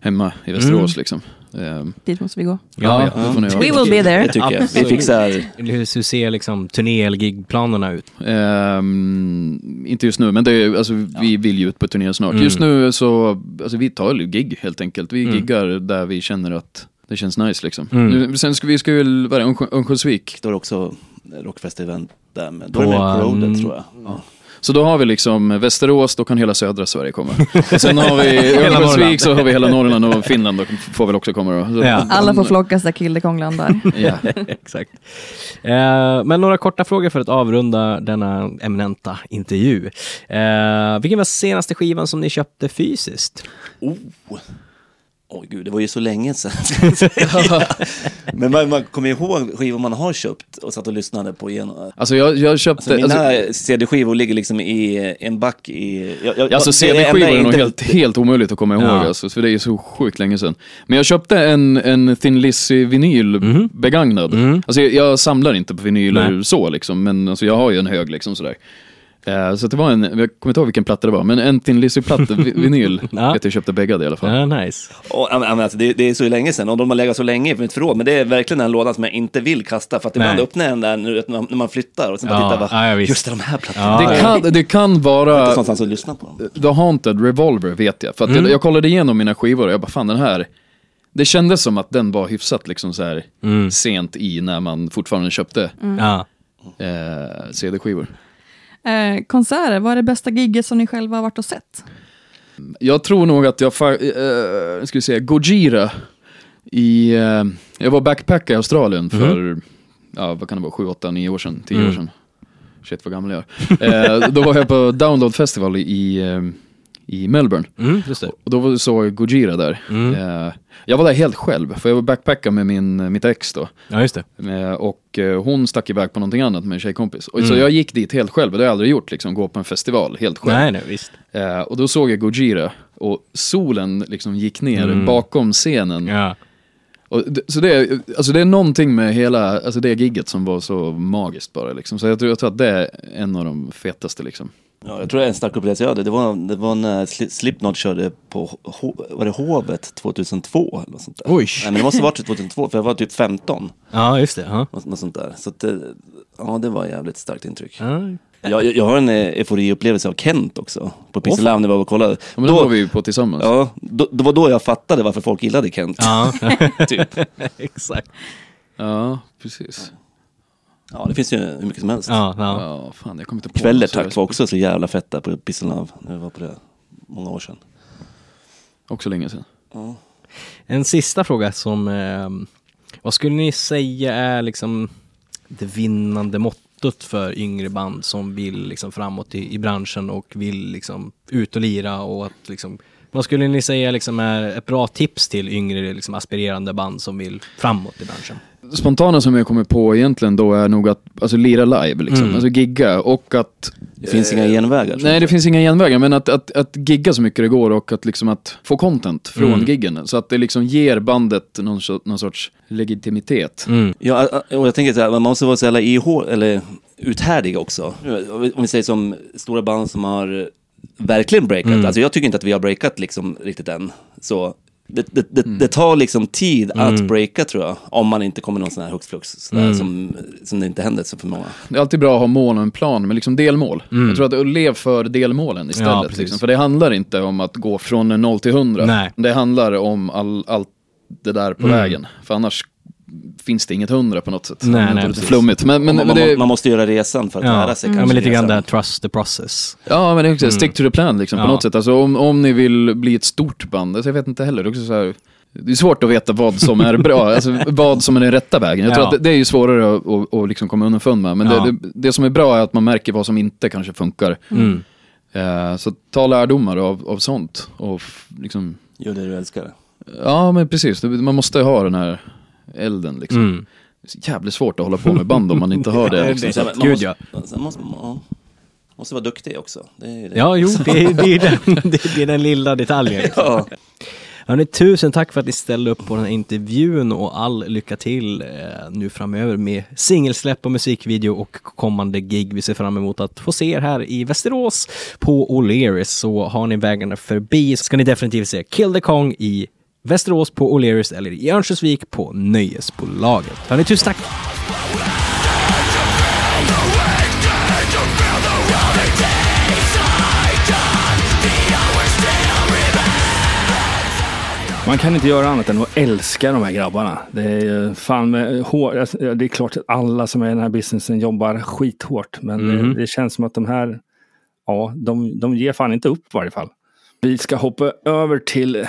hemma i Västerås liksom. Ehm, Dit måste vi gå. ja, ja. ni We will be there. Det tycker jag. Vi fixar... Hur hur ser liksom turné eller gigplanerna ut? Ehm, inte just nu, men det är, alltså, vi vill ju ut på turné snart. Mm. Just nu så, alltså vi tar ju gig helt enkelt. Vi Mm. giggar där vi känner att det känns nice liksom. Mm. Nu, sen ska vi, ska väl, vad är det, Örnskö- Örnsköldsvik. Det också rockfest-event där med. Då är det med Corroded mm, tror jag. Ja. Så då har vi liksom Västerås, då kan hela södra Sverige komma. Och [laughs] sen har vi. Örnsköldsvik, så har vi hela Norrland och Finland då får väl också komma då. Så, Ja. Alla får flockas där Kilde Kong landar. Ja. [laughs] Exakt. Eh, men några korta frågor för att avrunda denna eminenta intervju. Eh, vilken var senaste skivan som ni köpte fysiskt? Oh. Oj gud, det var ju så länge sedan. [laughs] Men man, man kommer ihåg skivor man har köpt och satt och lyssnade på igenom. Alltså jag, jag köpte... Alltså, mina alltså, CD-skivor ligger liksom i en back i... Jag, jag, Alltså CD-skivor är nog inte- helt, helt omöjligt att komma ihåg, Ja. alltså, för det är så sjukt länge sedan. Men jag köpte en, en Thin Lizzy-vinyl Mhm. begagnad. Mhm. Alltså, jag, jag samlar inte på vinyler Nej. så, liksom, men alltså, jag har ju en hög liksom sådär. Eh, så det var en, jag kommer inte ihåg vilken platta det var, men en Thin Lizzy-platta, vi- [laughs] vinyl, Ja. vet jag köpte bäggade i alla fall. Ja, nice. Och, men, alltså, det, det är så länge sedan och de har legat så länge i mitt förråd. Men det är verkligen den lådan som jag inte vill kasta. För att ibland öppnar jag den där nu, när man- när man flyttar och sen bara Ja, tittar bara, ja, just det, de här plattorna. Ja, Det, kan, det kan Inte vara någonstans att lyssna på dem. The Haunted Revolver vet jag. För att Mm. jag, jag kollade igenom mina skivor och jag bara, fan den här, det kändes som att den var hyfsat liksom så här Mm. sent i när man fortfarande köpte Ja. eh, CD-skivor. Eh, konserter, vad är det bästa gigget som ni själva har varit och sett? Jag tror nog att jag, fa- eh, ska vi säga, Gojira i, eh, jag var backpacka i Australien för, ja vad kan det vara, 7, 8, 9 år sedan, 10 år Mm. sedan. Shit vad gammal jag är. eh, Då var jag på Download Festival i, eh, i Melbourne. Mm, just det. Och då såg jag Gojira där. Mm. Eh, jag var där helt själv, för jag var backpacka med min, mitt ex då. Ja, just det. Eh, och eh, hon stack iväg på någonting annat med en tjejkompis. Och Så Mm. jag gick dit helt själv, det har jag aldrig gjort, liksom, gå på en festival helt själv. Nej, nej, visst. Och då såg jag Gojira och solen liksom gick ner Mm. bakom scenen. Ja. Och det, så det, är- alltså det är någonting med hela, alltså det gigget som var så magiskt bara liksom. Så jag tror, jag tror att det är en av de fetaste liksom. Ja, jag tror det är en stark upplevelse jag hade. Det var, det var när Sli- Slipknot körde på var det Hovet 2002. Eller något sånt där. Oj. Nej, men det måste ha varit 2002 för jag var typ 15. Ja, just det. Ja. Något, något sånt där. Så att det, ja, det var ett jävligt starkt intryck. Ja. Jag, jag, jag har en eh, euforiupplevelse av Kent också. På Pixel Love när vi var och kollade. Ja, men då, var vi ju på tillsammans. Ja, då, det var då jag fattade varför folk gillade Kent. Ja, [laughs] [laughs] Typ. exakt. Ja, precis. Ja, det finns ju hur mycket som helst. Ja, ja. Ja, fan jag kommer inte på Kvällertakt något var också så jävla fett där på Pixel Love. När vi var på det många år sedan. Också länge sedan. Ja. En sista fråga som, eh, vad skulle ni säga är liksom det vinnande mottot för yngre band som vill liksom framåt i, i branschen och vill liksom ut och lira och att liksom, vad skulle ni säga liksom är ett bra tips till yngre liksom aspirerande band som vill framåt i branschen? Spontana som jag kommer på egentligen då är nog att alltså, lira live, liksom. Mm. alltså gigga och att... Det finns inga genvägar. Nej, det finns inga genvägar, men att, att, att gigga så mycket det går och att, liksom att få content från Mm. giggen. Så att det liksom ger bandet någon, någon sorts legitimitet. Mm. Ja, och jag tänker så här, man måste vara så jävla ihå, eller uthärdig också. Om vi säger som stora band som har verkligen breakat. Mm. Alltså jag tycker inte att vi har breakat liksom riktigt än. Så det, det, det, det tar liksom tid att breaka tror jag. Om man inte kommer någon sån här hux flux. Sådär, som, som det inte händer så för många. Det är alltid bra att ha mål och en plan, men liksom delmål. Jag tror att lev för delmålen Ja, istället. precis. liksom. För det handlar inte om att gå från 0 till 100. Nej. Det handlar om all, allt det där på vägen. För annars finns det inget 100 på något sätt. Nej, Det är nej, lite flummigt. Men, men, man, men man, det, man måste göra resan för att Ja, lära sig ja kanske. men lite grann där trust the process. Ja, men det är också stick to the plan liksom, på Ja. något sätt. Alltså, om, om ni vill bli ett stort band, alltså, jag vet inte heller. Det är, också så här, det är svårt att veta vad som är bra, [laughs] alltså, vad som är den rätta vägen. Jag tror Ja. att det, det är ju svårare att, att, att liksom komma underfund med. Men Ja. det, det, det som är bra är att man märker vad som inte kanske funkar. Mm. Eh, så ta lärdomar av, av sånt. Och liksom, Gör det du älskar. ja, men precis. Man måste ha den här elden. Liksom. Mm. Det är så jävligt svårt att hålla på med band om man inte har [laughs] det. Liksom. Sen, man Gud, måste, ja. sen måste, man måste vara duktig också. Det är ju det. Ja, jo, det är, det, är den, [laughs] det är den lilla detaljen. Liksom. Ja. Hörrni, tusen tack för att ni ställde upp på den här intervjun och all lycka till eh, nu framöver med singelsläpp och musikvideo och kommande gig. Vi ser fram emot att få se er här i Västerås på O'Learys. Så har ni vägarna förbi så ska ni definitivt se Kill the Kong i Västerås på O'Learys eller i Örnsköldsvik på Nöjesbolaget. Hörni, tusen tack! Man kan inte göra annat än att älska de här grabbarna. Det är ju fan med hår. alltså, Det är klart att alla som är i den här businessen jobbar skithårt. Men det, det känns som att de här, ja, de, de ger fan inte upp i varje fall. Vi ska hoppa över till,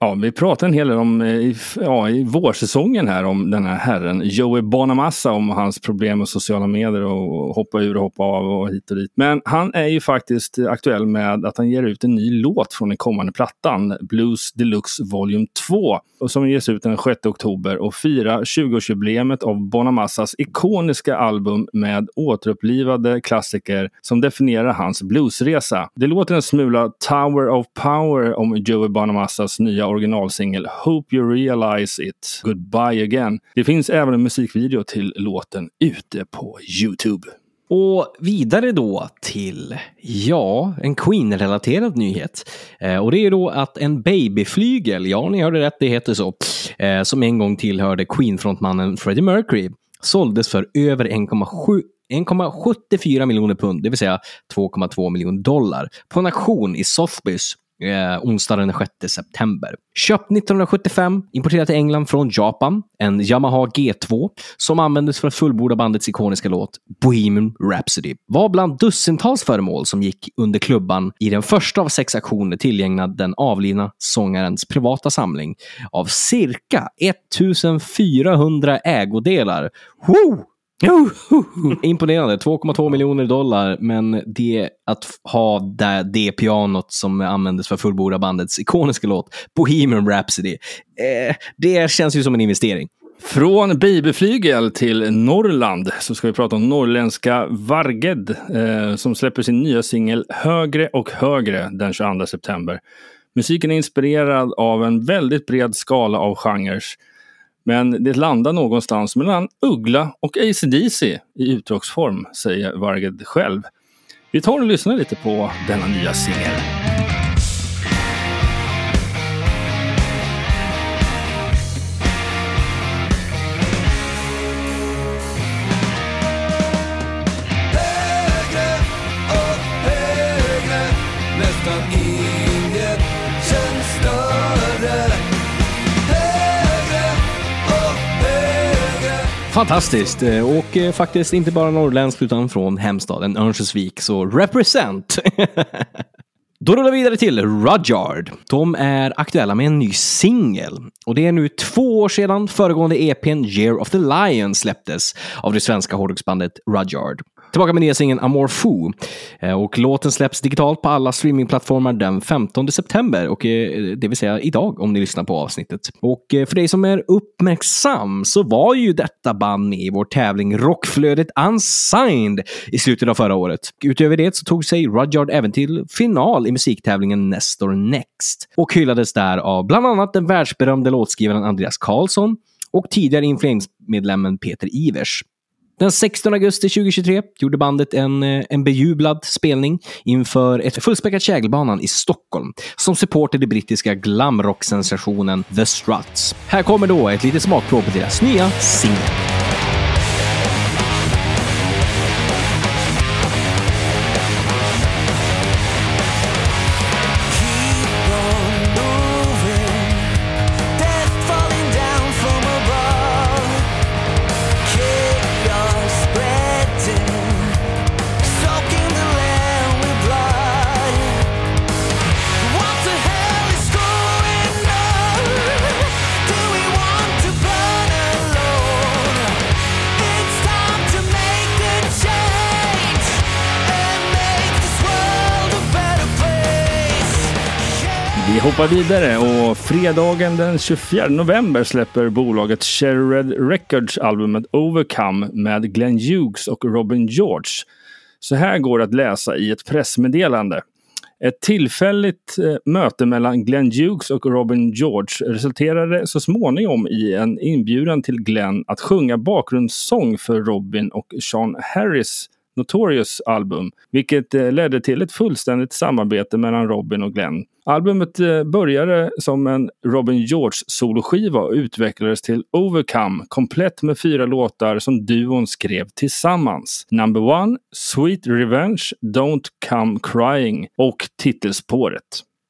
ja, vi pratade en hel del om, eh, i, ja, i vårsäsongen här om den här herren Joey Bonamassa, om hans problem med sociala medier och hoppa ur och hoppa av och hit och dit. Men han är ju faktiskt aktuell med att han ger ut en ny låt från den kommande plattan, Blues Deluxe Volume 2, och som ges ut den 6 oktober och firar 20-årsjubileet av Bonamassas ikoniska album med återupplivade klassiker som definierar hans bluesresa. Det låter en smula Tower of Power om Joey Bonamassas nya originalsingel Hope You Realize It, Goodbye Again. Det finns även en musikvideo till låten ute på Youtube. Och vidare då till, ja, en Queen-relaterad nyhet. Eh, och det är då att en babyflygel, ja ni hörde rätt, det heter så, eh, som en gång tillhörde Queen-frontmannen Freddie Mercury, såldes för över 1,74 miljoner pund, det vill säga 2,2 miljoner dollar, på en auktion i Sotheby's eh, onsdagen den 6 september. Köpt 1975, importerat till England från Japan, en Yamaha G2 som användes för att fullborda bandets ikoniska låt Bohemian Rhapsody. Var bland dussintals föremål som gick under klubban i den första av sex aktioner tillgängna den avlidna sångarens privata samling av cirka 1400 ägodelar. Woo! [laughs] Imponerande, 2,2 miljoner dollar, men det att ha det, det pianot som användes för att fullborda bandets ikoniska låt, Bohemian Rhapsody, eh, det känns ju som en investering. Från babyflygel till Norrland så ska vi prata om norrländska Varged eh, som släpper sin nya singel Högre och högre den 22 september. Musiken är inspirerad av en väldigt bred skala av genrer. Men det landar någonstans mellan Uggla och AC/DC i uttrycksform, säger Varged själv. Vi tar och lyssnar lite på denna nya singel. Fantastiskt! Eh, och eh, faktiskt inte bara norrländskt utan från hemstaden Örnsköldsvik, så represent! [laughs] Då rullar vi vidare till Rudyard. De är aktuella med en ny singel. Och det är nu två år sedan föregående EPn Year of the Lion släpptes av det svenska hårdrocksbandet Rudyard. Tillbaka med nya singeln Amor Fou. Eh, och låten släpps digitalt på alla streamingplattformar den 15 september. Och eh, det vill säga idag om ni lyssnar på avsnittet. Och eh, för dig som är uppmärksam så var ju detta band med i vår tävling Rockflödet Unsigned i slutet av förra året. Utöver det så tog sig Rudyard även till final i musiktävlingen Nestor Next och hyllades där av bland annat den världsberömde låtskrivaren Andreas Karlsson och tidigare Inflames-medlemmen Peter Ivers. Den 16 augusti 2023 gjorde bandet en, eh, en bejublad spelning inför ett fullspäckat Kägelbanan i Stockholm som support till det brittiska glamrock-sensationen The Struts. Här kommer då ett litet smakprov på deras nya singel. Hoppar vidare och fredagen den 24 november släpper bolaget Sherred Records albumet Overcome med Glenn Hughes och Robin George. Så här går det att läsa i ett pressmeddelande. Ett tillfälligt eh, möte mellan Glenn Hughes och Robin George resulterade så småningom i en inbjudan till Glenn att sjunga bakgrundssång för Robin och Sean Harris Notorious album, vilket eh, ledde till ett fullständigt samarbete mellan Robin och Glenn. Albumet eh, började som en Robin George soloskiva och utvecklades till Overcome, komplett med fyra låtar som duon skrev tillsammans. Number One, Sweet Revenge, Don't Come Crying och titelspåret.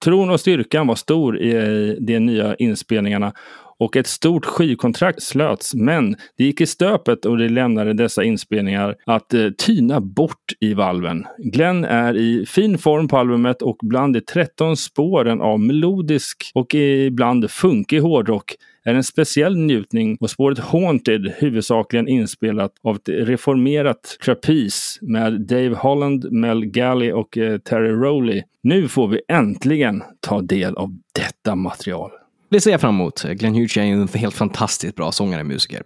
Tron och styrkan var stor i de nya inspelningarna och ett stort skivkontrakt slöts. Men det gick i stöpet och det lämnade dessa inspelningar att eh, tyna bort i valven. Glenn är i fin form på albumet och bland de 13 spåren av melodisk och ibland funkig hårdrock är en speciell njutning och spåret Haunted huvudsakligen inspelat av ett reformerat trapeze med Dave Holland, Mel Galley och eh, Terry Rowley. Nu får vi äntligen ta del av detta material. Det ser jag fram emot. Glenn Hughes är ju en helt fantastiskt bra sångare och musiker.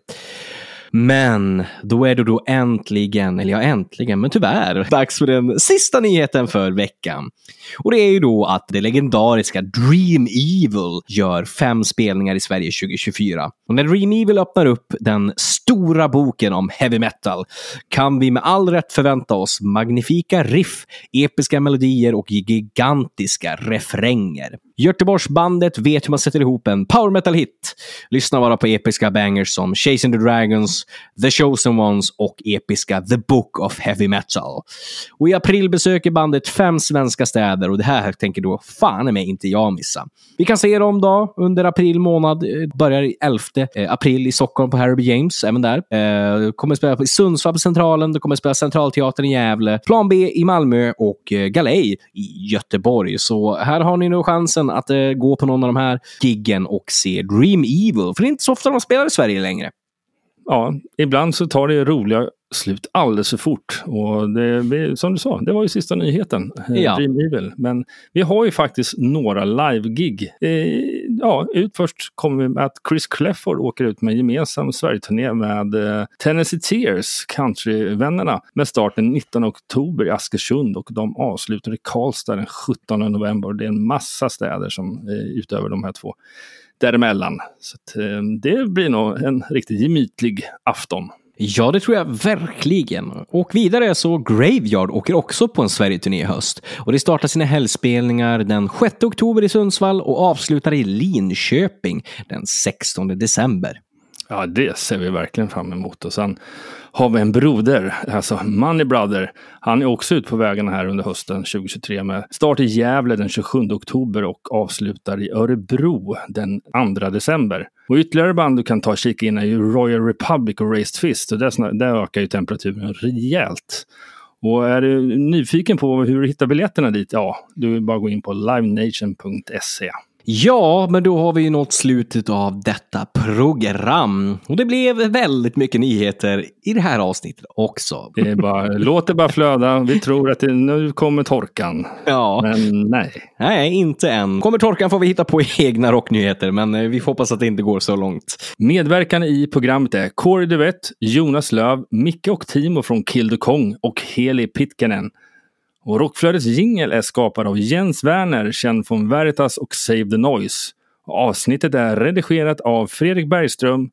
Men då är det då äntligen, eller ja äntligen, men tyvärr, dags för den sista nyheten för veckan. Och det är ju då att det legendariska Dream Evil gör fem spelningar i Sverige 2024. Och när Dream Evil öppnar upp den stora boken om heavy metal kan vi med all rätt förvänta oss magnifika riff, episka melodier och gigantiska refränger. Göteborgsbandet vet hur man sätter ihop en power metal-hit. Lyssna bara på episka bangers som Chasing the Dragons, The Chosen Ones och episka The Book of Heavy Metal. Och i april besöker bandet fem svenska städer och det här tänker då fan mig inte jag missa. Vi kan se dem då under april månad. Eh, börjar 11 eh, april i Stockholm på Harry James, även där. Eh, kommer spela i Sundsvall på Centralen, det kommer spela Centralteatern i Gävle, Plan B i Malmö och eh, Galej i Göteborg. Så här har ni nog chansen att eh, gå på någon av de här giggen och se Dream Evil. För det är inte så ofta de spelar i Sverige längre. Ja, ibland så tar det roliga slut alldeles för fort. Och det, som du sa, det var ju sista nyheten. eh, Ja. Dream Evil. Men vi har ju faktiskt några live-gig. Eh, ja, ut först kommer vi med att Chris Clefford åker ut med en gemensam Sverigeturné med eh, Tennessee Tears, countryvännerna, med start den 19 oktober i Askersund och de avslutar i Karlstad den 17 november. Det är en massa städer som eh, utöver de här två däremellan. Så att, eh, det blir nog en riktigt gemytlig afton. Ja, det tror jag verkligen. Och vidare så Graveyard åker också på en Sverigeturné i höst. Och det startar sina helgspelningar den 6 oktober i Sundsvall och avslutar i Linköping den 16 december. Ja, det ser vi verkligen fram emot. Och sen har vi en broder, alltså Money Brother. Han är också ute på vägarna här under hösten 2023 med start i Gävle den 27 oktober och avslutar i Örebro den 2 december. Och ytterligare band du kan ta och kika in är ju Royal Republic och Raised Fist. Och där, där ökar ju temperaturen rejält. Och är du nyfiken på hur du hittar biljetterna dit? Ja, du vill bara gå in på livenation.se. Ja, men då har vi ju nått slutet av detta program. Och det blev väldigt mycket nyheter i det här avsnittet också. Det är bara, [laughs] låt det bara flöda. Vi tror att det, nu kommer torkan. Ja. Men nej. Nej, inte än. Kommer torkan får vi hitta på [laughs] egna rocknyheter, men eh, vi får hoppas att det inte går så långt. Medverkande i programmet är Corey Duvett, Jonas Löv, Micke och Timo från Kill the Kong och Heli Pitkanen. Och Rockflödets jingel är skapad av Jens Werner, känd från Veritas och Save the Noise. Avsnittet är redigerat av Fredrik Bergström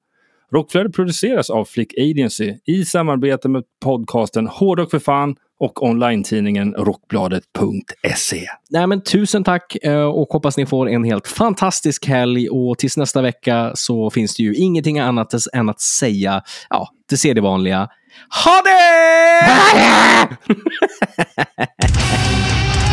Rockflödet produceras av Flick Agency i samarbete med podcasten Hårdrock för fan och online-tidningen rockbladet.se. Nej, men tusen tack eh, och hoppas ni får en helt fantastisk helg. Och tills nästa vecka så finns det ju ingenting annat än att säga, ja, det ser det. Ha det! [laughs]